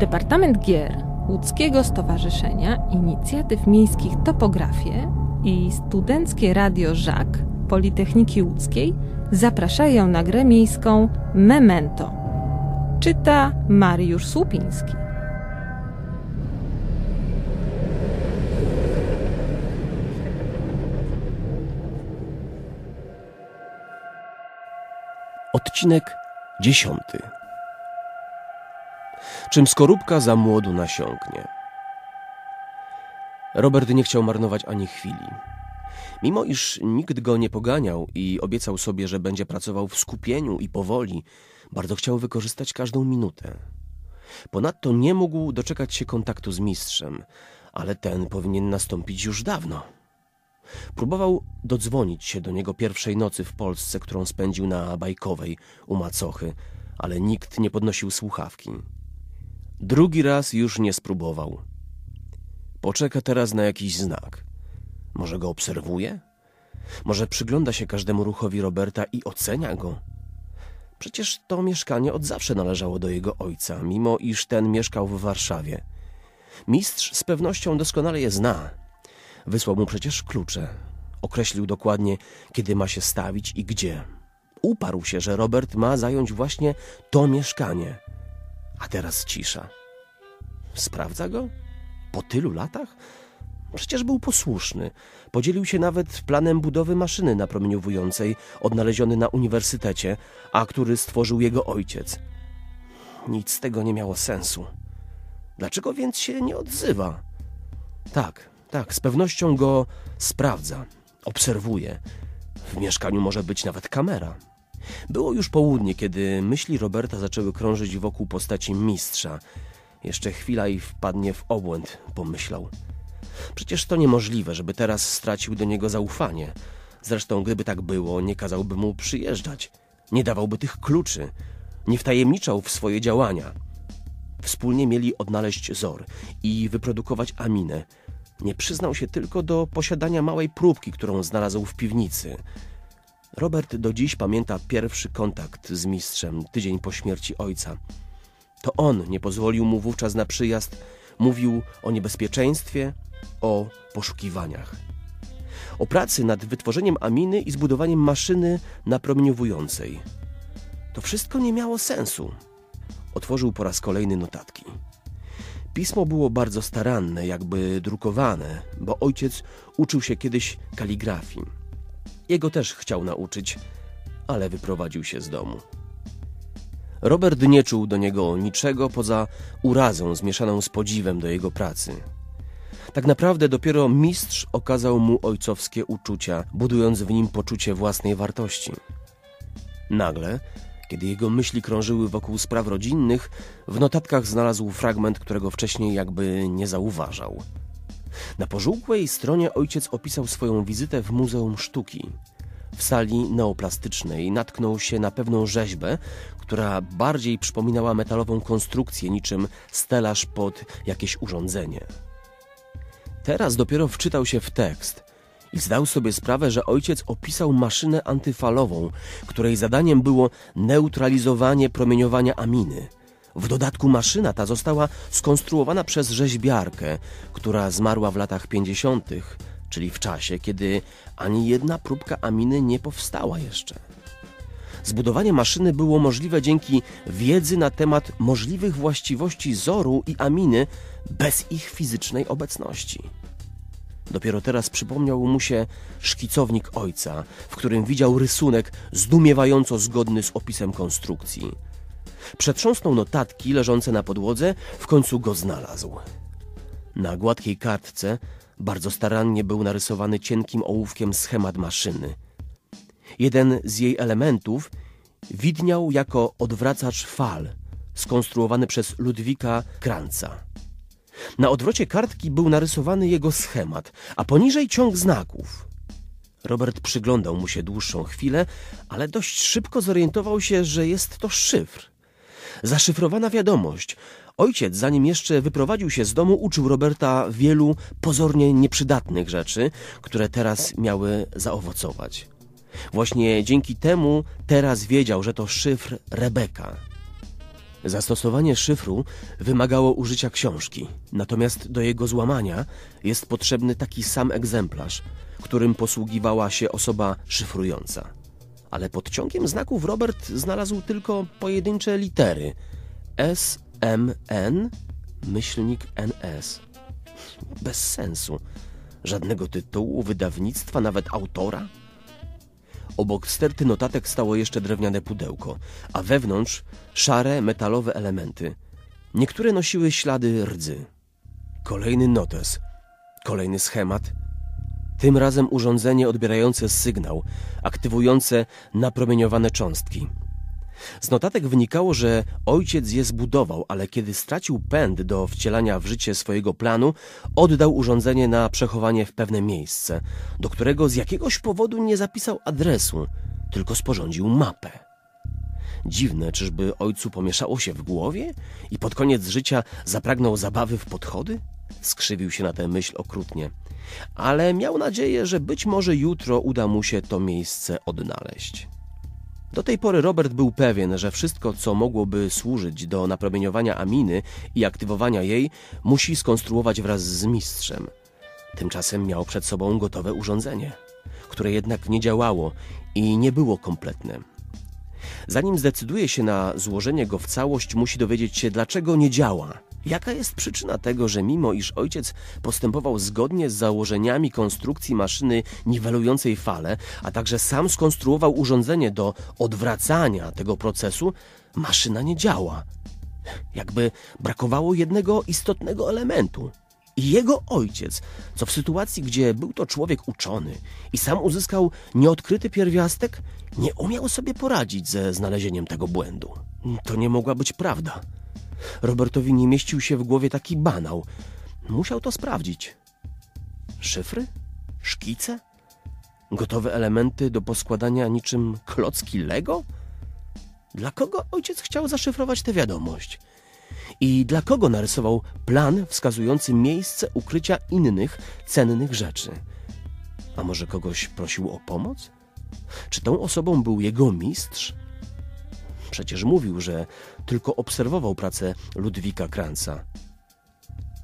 Departament Gier Łódzkiego Stowarzyszenia Inicjatyw Miejskich Topografie i Studenckie Radio Żak Politechniki Łódzkiej zapraszają na grę miejską Memento. Czyta Mariusz Słupiński. Odcinek dziesiąty. Czym skorupka za młodu nasiąknie. Robert nie chciał marnować ani chwili. Mimo iż nikt go nie poganiał i obiecał sobie, że będzie pracował w skupieniu i powoli, bardzo chciał wykorzystać każdą minutę. Ponadto nie mógł doczekać się kontaktu z mistrzem, ale ten powinien nastąpić już dawno. Próbował dodzwonić się do niego pierwszej nocy w Polsce, którą spędził na Bajkowej u Macochy, ale nikt nie podnosił słuchawki. Drugi raz już nie spróbował. Poczeka teraz na jakiś znak. Może go obserwuje? Może przygląda się każdemu ruchowi Roberta i ocenia go? Przecież to mieszkanie od zawsze należało do jego ojca, mimo iż ten mieszkał w Warszawie. Mistrz z pewnością doskonale je zna. Wysłał mu przecież klucze. Określił dokładnie, kiedy ma się stawić i gdzie. Uparł się, że Robert ma zająć właśnie to mieszkanie. A teraz cisza. Sprawdza go? Po tylu latach? Przecież był posłuszny. Podzielił się nawet planem budowy maszyny napromieniowującej, odnaleziony na uniwersytecie, a który stworzył jego ojciec. Nic z tego nie miało sensu. Dlaczego więc się nie odzywa? Tak, tak, z pewnością go sprawdza, obserwuje. W mieszkaniu może być nawet kamera. Było już południe, kiedy myśli Roberta zaczęły krążyć wokół postaci mistrza. Jeszcze chwila i wpadnie w obłęd, pomyślał. Przecież to niemożliwe, żeby teraz stracił do niego zaufanie. Zresztą, gdyby tak było, nie kazałby mu przyjeżdżać. Nie dawałby tych kluczy. Nie wtajemniczał w swoje działania. Wspólnie mieli odnaleźć Zor i wyprodukować Aminę. Nie przyznał się tylko do posiadania małej próbki, którą znalazł w piwnicy. Robert do dziś pamięta pierwszy kontakt z mistrzem tydzień po śmierci ojca. To on nie pozwolił mu wówczas na przyjazd, mówił o niebezpieczeństwie, o poszukiwaniach. O pracy nad wytworzeniem aminy i zbudowaniem maszyny napromieniowującej. To wszystko nie miało sensu. Otworzył po raz kolejny notatki. Pismo było bardzo staranne, jakby drukowane, bo ojciec uczył się kiedyś kaligrafii. Jego też chciał nauczyć, ale wyprowadził się z domu. Robert nie czuł do niego niczego poza urazą zmieszaną z podziwem do jego pracy. Tak naprawdę dopiero mistrz okazał mu ojcowskie uczucia, budując w nim poczucie własnej wartości. Nagle, kiedy jego myśli krążyły wokół spraw rodzinnych, w notatkach znalazł fragment, którego wcześniej jakby nie zauważał. Na pożółkłej stronie ojciec opisał swoją wizytę w Muzeum Sztuki. W sali neoplastycznej natknął się na pewną rzeźbę, która bardziej przypominała metalową konstrukcję niczym stelaż pod jakieś urządzenie. Teraz dopiero wczytał się w tekst i zdał sobie sprawę, że ojciec opisał maszynę antyfalową, której zadaniem było neutralizowanie promieniowania aminy. W dodatku maszyna ta została skonstruowana przez rzeźbiarkę, która zmarła w latach 50., czyli w czasie, kiedy ani jedna próbka aminy nie powstała jeszcze. Zbudowanie maszyny było możliwe dzięki wiedzy na temat możliwych właściwości zoru i aminy bez ich fizycznej obecności. Dopiero teraz przypomniał mu się szkicownik ojca, w którym widział rysunek zdumiewająco zgodny z opisem konstrukcji. Przetrząsnął notatki leżące na podłodze, w końcu go znalazł. Na gładkiej kartce bardzo starannie był narysowany cienkim ołówkiem schemat maszyny. Jeden z jej elementów widniał jako odwracacz fal, skonstruowany przez Ludwika Kranca. Na odwrocie kartki był narysowany jego schemat, a poniżej ciąg znaków. Robert przyglądał mu się dłuższą chwilę, ale dość szybko zorientował się, że jest to szyfr. Zaszyfrowana wiadomość. Ojciec, zanim jeszcze wyprowadził się z domu, uczył Roberta wielu pozornie nieprzydatnych rzeczy, które teraz miały zaowocować. Właśnie dzięki temu teraz wiedział, że to szyfr Rebeka. Zastosowanie szyfru wymagało użycia książki, natomiast do jego złamania jest potrzebny taki sam egzemplarz, którym posługiwała się osoba szyfrująca. Ale pod ciągiem znaków Robert znalazł tylko pojedyncze litery S, M, N, myślnik NS. Bez sensu. Żadnego tytułu, wydawnictwa, nawet autora. Obok sterty notatek stało jeszcze drewniane pudełko, a wewnątrz szare, metalowe elementy. Niektóre nosiły ślady rdzy. Kolejny notes, kolejny schemat. Tym razem urządzenie odbierające sygnał, aktywujące napromieniowane cząstki. Z notatek wynikało, że ojciec je zbudował, ale kiedy stracił pęd do wcielania w życie swojego planu, oddał urządzenie na przechowanie w pewne miejsce, do którego z jakiegoś powodu nie zapisał adresu, tylko sporządził mapę. Dziwne, czyżby ojcu pomieszało się w głowie i pod koniec życia zapragnął zabawy w podchody? Skrzywił się na tę myśl okrutnie, ale miał nadzieję, że być może jutro uda mu się to miejsce odnaleźć. Do tej pory Robert był pewien, że wszystko, co mogłoby służyć do napromieniowania aminy i aktywowania jej, musi skonstruować wraz z mistrzem. Tymczasem miał przed sobą gotowe urządzenie, które jednak nie działało i nie było kompletne. Zanim zdecyduje się na złożenie go w całość, musi dowiedzieć się, dlaczego nie działa. Jaka jest przyczyna tego, że mimo iż ojciec postępował zgodnie z założeniami konstrukcji maszyny niwelującej fale, a także sam skonstruował urządzenie do odwracania tego procesu, maszyna nie działa? Jakby brakowało jednego istotnego elementu. I jego ojciec, co w sytuacji, gdzie był to człowiek uczony i sam uzyskał nieodkryty pierwiastek, nie umiał sobie poradzić ze znalezieniem tego błędu. To nie mogła być prawda. Robertowi nie mieścił się w głowie taki banał. Musiał to sprawdzić. Szyfry? Szkice? Gotowe elementy do poskładania niczym klocki Lego? Dla kogo ojciec chciał zaszyfrować tę wiadomość? I dla kogo narysował plan wskazujący miejsce ukrycia innych cennych rzeczy? A może kogoś prosił o pomoc? Czy tą osobą był jego mistrz? Przecież mówił, że tylko obserwował pracę Ludwika Kranca.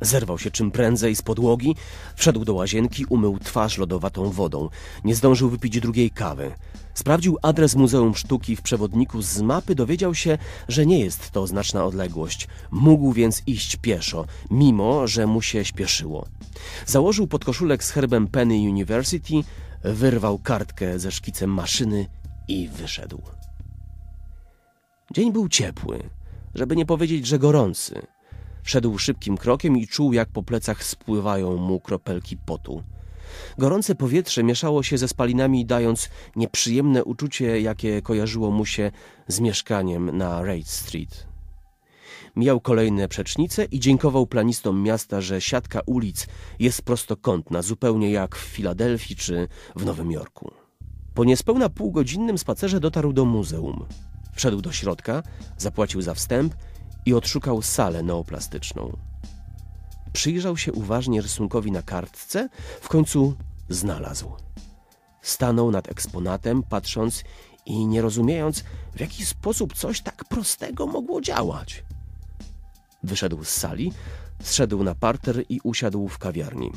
Zerwał się czym prędzej z podłogi, wszedł do łazienki, umył twarz lodowatą wodą. Nie zdążył wypić drugiej kawy. Sprawdził adres Muzeum Sztuki w przewodniku z mapy, dowiedział się, że nie jest to znaczna odległość. Mógł więc iść pieszo, mimo że mu się śpieszyło. Założył podkoszulek z herbem Penny University, wyrwał kartkę ze szkicem maszyny i wyszedł. Dzień był ciepły, żeby nie powiedzieć, że gorący. Szedł szybkim krokiem i czuł, jak po plecach spływają mu kropelki potu. Gorące powietrze mieszało się ze spalinami, dając nieprzyjemne uczucie, jakie kojarzyło mu się z mieszkaniem na Raid Street. Mijał kolejne przecznice i dziękował planistom miasta, że siatka ulic jest prostokątna, zupełnie jak w Filadelfii czy w Nowym Jorku. Po niespełna półgodzinnym spacerze dotarł do muzeum. Wszedł do środka, zapłacił za wstęp i odszukał salę neoplastyczną. Przyjrzał się uważnie rysunkowi na kartce, w końcu znalazł. Stanął nad eksponatem, patrząc i nie rozumiejąc, w jaki sposób coś tak prostego mogło działać. Wyszedł z sali, zszedł na parter i usiadł w kawiarni.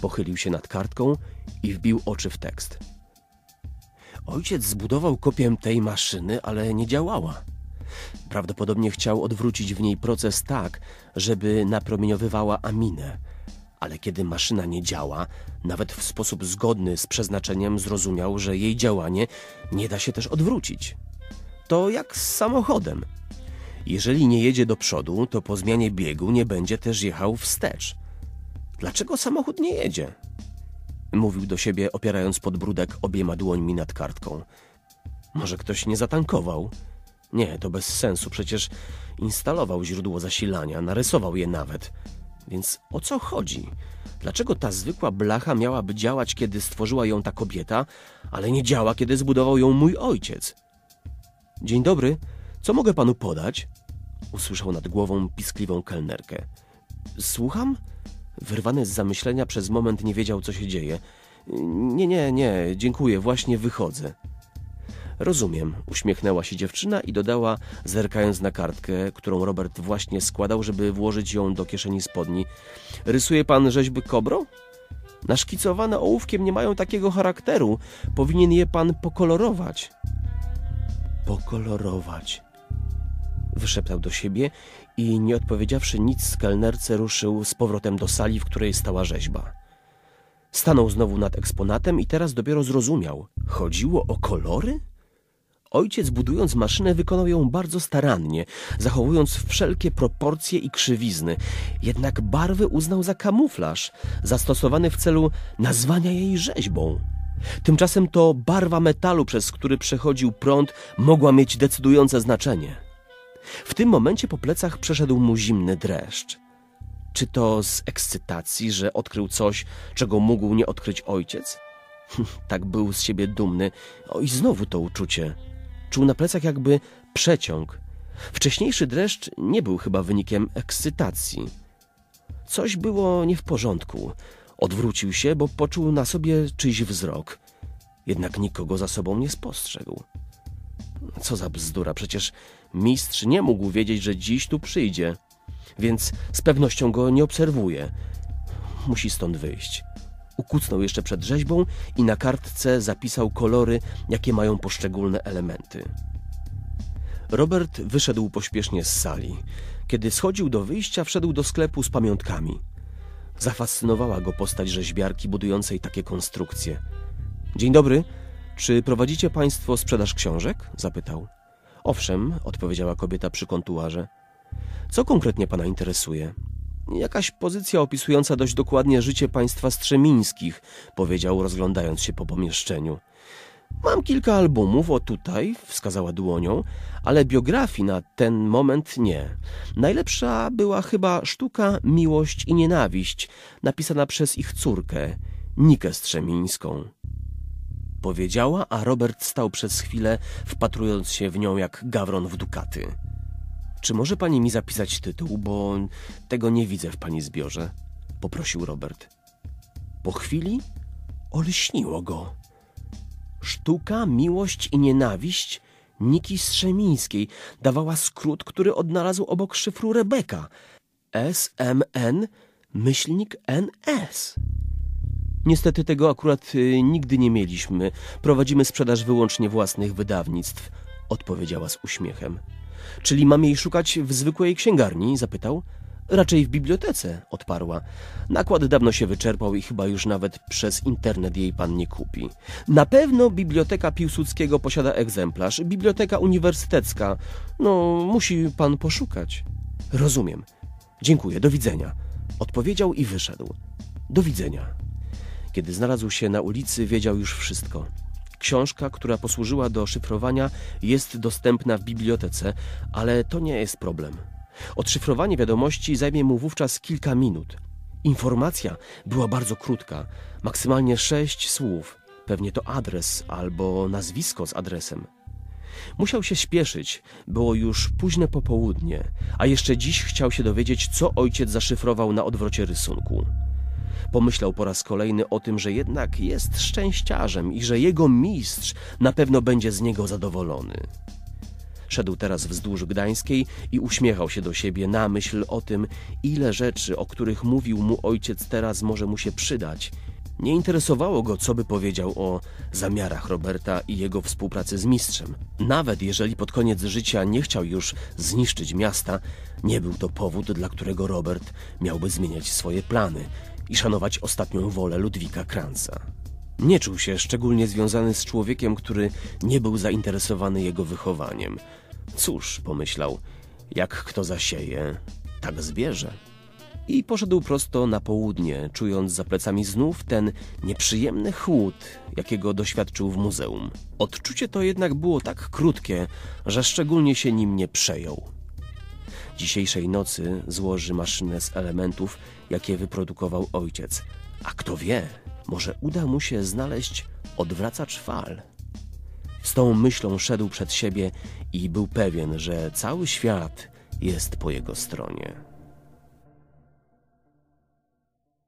Pochylił się nad kartką i wbił oczy w tekst. Ojciec zbudował kopię tej maszyny, ale nie działała. Prawdopodobnie chciał odwrócić w niej proces tak, żeby napromieniowywała aminę. Ale kiedy maszyna nie działa, nawet w sposób zgodny z przeznaczeniem zrozumiał, że jej działanie nie da się też odwrócić. To jak z samochodem. Jeżeli nie jedzie do przodu, to po zmianie biegu nie będzie też jechał wstecz. Dlaczego samochód nie jedzie? Mówił do siebie, opierając podbródek obiema dłońmi nad kartką. Może ktoś nie zatankował? Nie, to bez sensu, przecież instalował źródło zasilania, narysował je nawet. Więc o co chodzi? Dlaczego ta zwykła blacha miałaby działać, kiedy stworzyła ją ta kobieta, ale nie działa, kiedy zbudował ją mój ojciec? Dzień dobry, co mogę panu podać? Usłyszał nad głową piskliwą kelnerkę. Słucham? Wyrwany z zamyślenia przez moment nie wiedział, co się dzieje. Nie, nie, nie, dziękuję, właśnie wychodzę. Rozumiem, uśmiechnęła się dziewczyna i dodała, zerkając na kartkę, którą Robert właśnie składał, żeby włożyć ją do kieszeni spodni. Rysuje pan rzeźby kobro? Naszkicowane ołówkiem nie mają takiego charakteru. Powinien je pan pokolorować. Pokolorować. Wyszeptał do siebie i nie odpowiedziawszy nic kelnerce ruszył z powrotem do sali, w której stała rzeźba. Stanął znowu nad eksponatem i teraz dopiero zrozumiał. Chodziło o kolory? Ojciec, budując maszynę, wykonał ją bardzo starannie, zachowując wszelkie proporcje i krzywizny. Jednak barwy uznał za kamuflaż, zastosowany w celu nazwania jej rzeźbą. Tymczasem to barwa metalu, przez który przechodził prąd, mogła mieć decydujące znaczenie. W tym momencie po plecach przeszedł mu zimny dreszcz. Czy to z ekscytacji, że odkrył coś, czego mógł nie odkryć ojciec? tak był z siebie dumny. O i znowu to uczucie. Czuł na plecach jakby przeciąg. Wcześniejszy dreszcz nie był chyba wynikiem ekscytacji. Coś było nie w porządku. Odwrócił się, bo poczuł na sobie czyjś wzrok. Jednak nikogo za sobą nie spostrzegł. Co za bzdura, przecież mistrz nie mógł wiedzieć, że dziś tu przyjdzie, więc z pewnością go nie obserwuje. Musi stąd wyjść. Ukucnął jeszcze przed rzeźbą i na kartce zapisał kolory, jakie mają poszczególne elementy. Robert wyszedł pośpiesznie z sali. Kiedy schodził do wyjścia, wszedł do sklepu z pamiątkami. Zafascynowała go postać rzeźbiarki budującej takie konstrukcje. Dzień dobry. Czy prowadzicie państwo sprzedaż książek? zapytał. Owszem, odpowiedziała kobieta przy kontuarze. Co konkretnie pana interesuje? Jakaś pozycja opisująca dość dokładnie życie państwa strzemińskich, powiedział, rozglądając się po pomieszczeniu. Mam kilka albumów, o tutaj, wskazała dłonią, ale biografii na ten moment nie. Najlepsza była chyba sztuka Miłość i Nienawiść, napisana przez ich córkę, Nikę Strzemińską. Powiedziała, a Robert stał przez chwilę, wpatrując się w nią jak gawron w dukaty. Czy może pani mi zapisać tytuł, bo tego nie widzę w pani zbiorze? Poprosił Robert. Po chwili olśniło go. Sztuka, miłość i nienawiść Niki Strzemińskiej dawała skrót, który odnalazł obok szyfru Rebeka. SMN myślnik NS. Niestety tego akurat y, nigdy nie mieliśmy. Prowadzimy sprzedaż wyłącznie własnych wydawnictw, odpowiedziała z uśmiechem. Czyli mam jej szukać w zwykłej księgarni? zapytał. Raczej w bibliotece, odparła. Nakład dawno się wyczerpał i chyba już nawet przez internet jej pan nie kupi. Na pewno Biblioteka Piłsudskiego posiada egzemplarz. Biblioteka Uniwersytecka. No, musi pan poszukać. Rozumiem. Dziękuję, do widzenia. Odpowiedział i wyszedł. Do widzenia. Kiedy znalazł się na ulicy, wiedział już wszystko. Książka, która posłużyła do szyfrowania, jest dostępna w bibliotece, ale to nie jest problem. Odszyfrowanie wiadomości zajmie mu wówczas kilka minut. Informacja była bardzo krótka, maksymalnie sześć słów. Pewnie to adres albo nazwisko z adresem. Musiał się śpieszyć, było już późne popołudnie, a jeszcze dziś chciał się dowiedzieć, co ojciec zaszyfrował na odwrocie rysunku. Pomyślał po raz kolejny o tym, że jednak jest szczęściarzem i że jego mistrz na pewno będzie z niego zadowolony. Szedł teraz wzdłuż Gdańskiej i uśmiechał się do siebie na myśl o tym, ile rzeczy, o których mówił mu ojciec teraz może mu się przydać. Nie interesowało go, co by powiedział o zamiarach Roberta i jego współpracy z mistrzem. Nawet jeżeli pod koniec życia nie chciał już zniszczyć miasta, nie był to powód, dla którego Robert miałby zmieniać swoje plany i szanować ostatnią wolę Ludwika Kranza. Nie czuł się szczególnie związany z człowiekiem, który nie był zainteresowany jego wychowaniem. Cóż, pomyślał, jak kto zasieje, tak zbierze. I poszedł prosto na południe, czując za plecami znów ten nieprzyjemny chłód, jakiego doświadczył w muzeum. Odczucie to jednak było tak krótkie, że szczególnie się nim nie przejął. Dzisiejszej nocy złoży maszynę z elementów, jakie wyprodukował ojciec. A kto wie, może uda mu się znaleźć odwracacz fal. Z tą myślą szedł przed siebie i był pewien, że cały świat jest po jego stronie.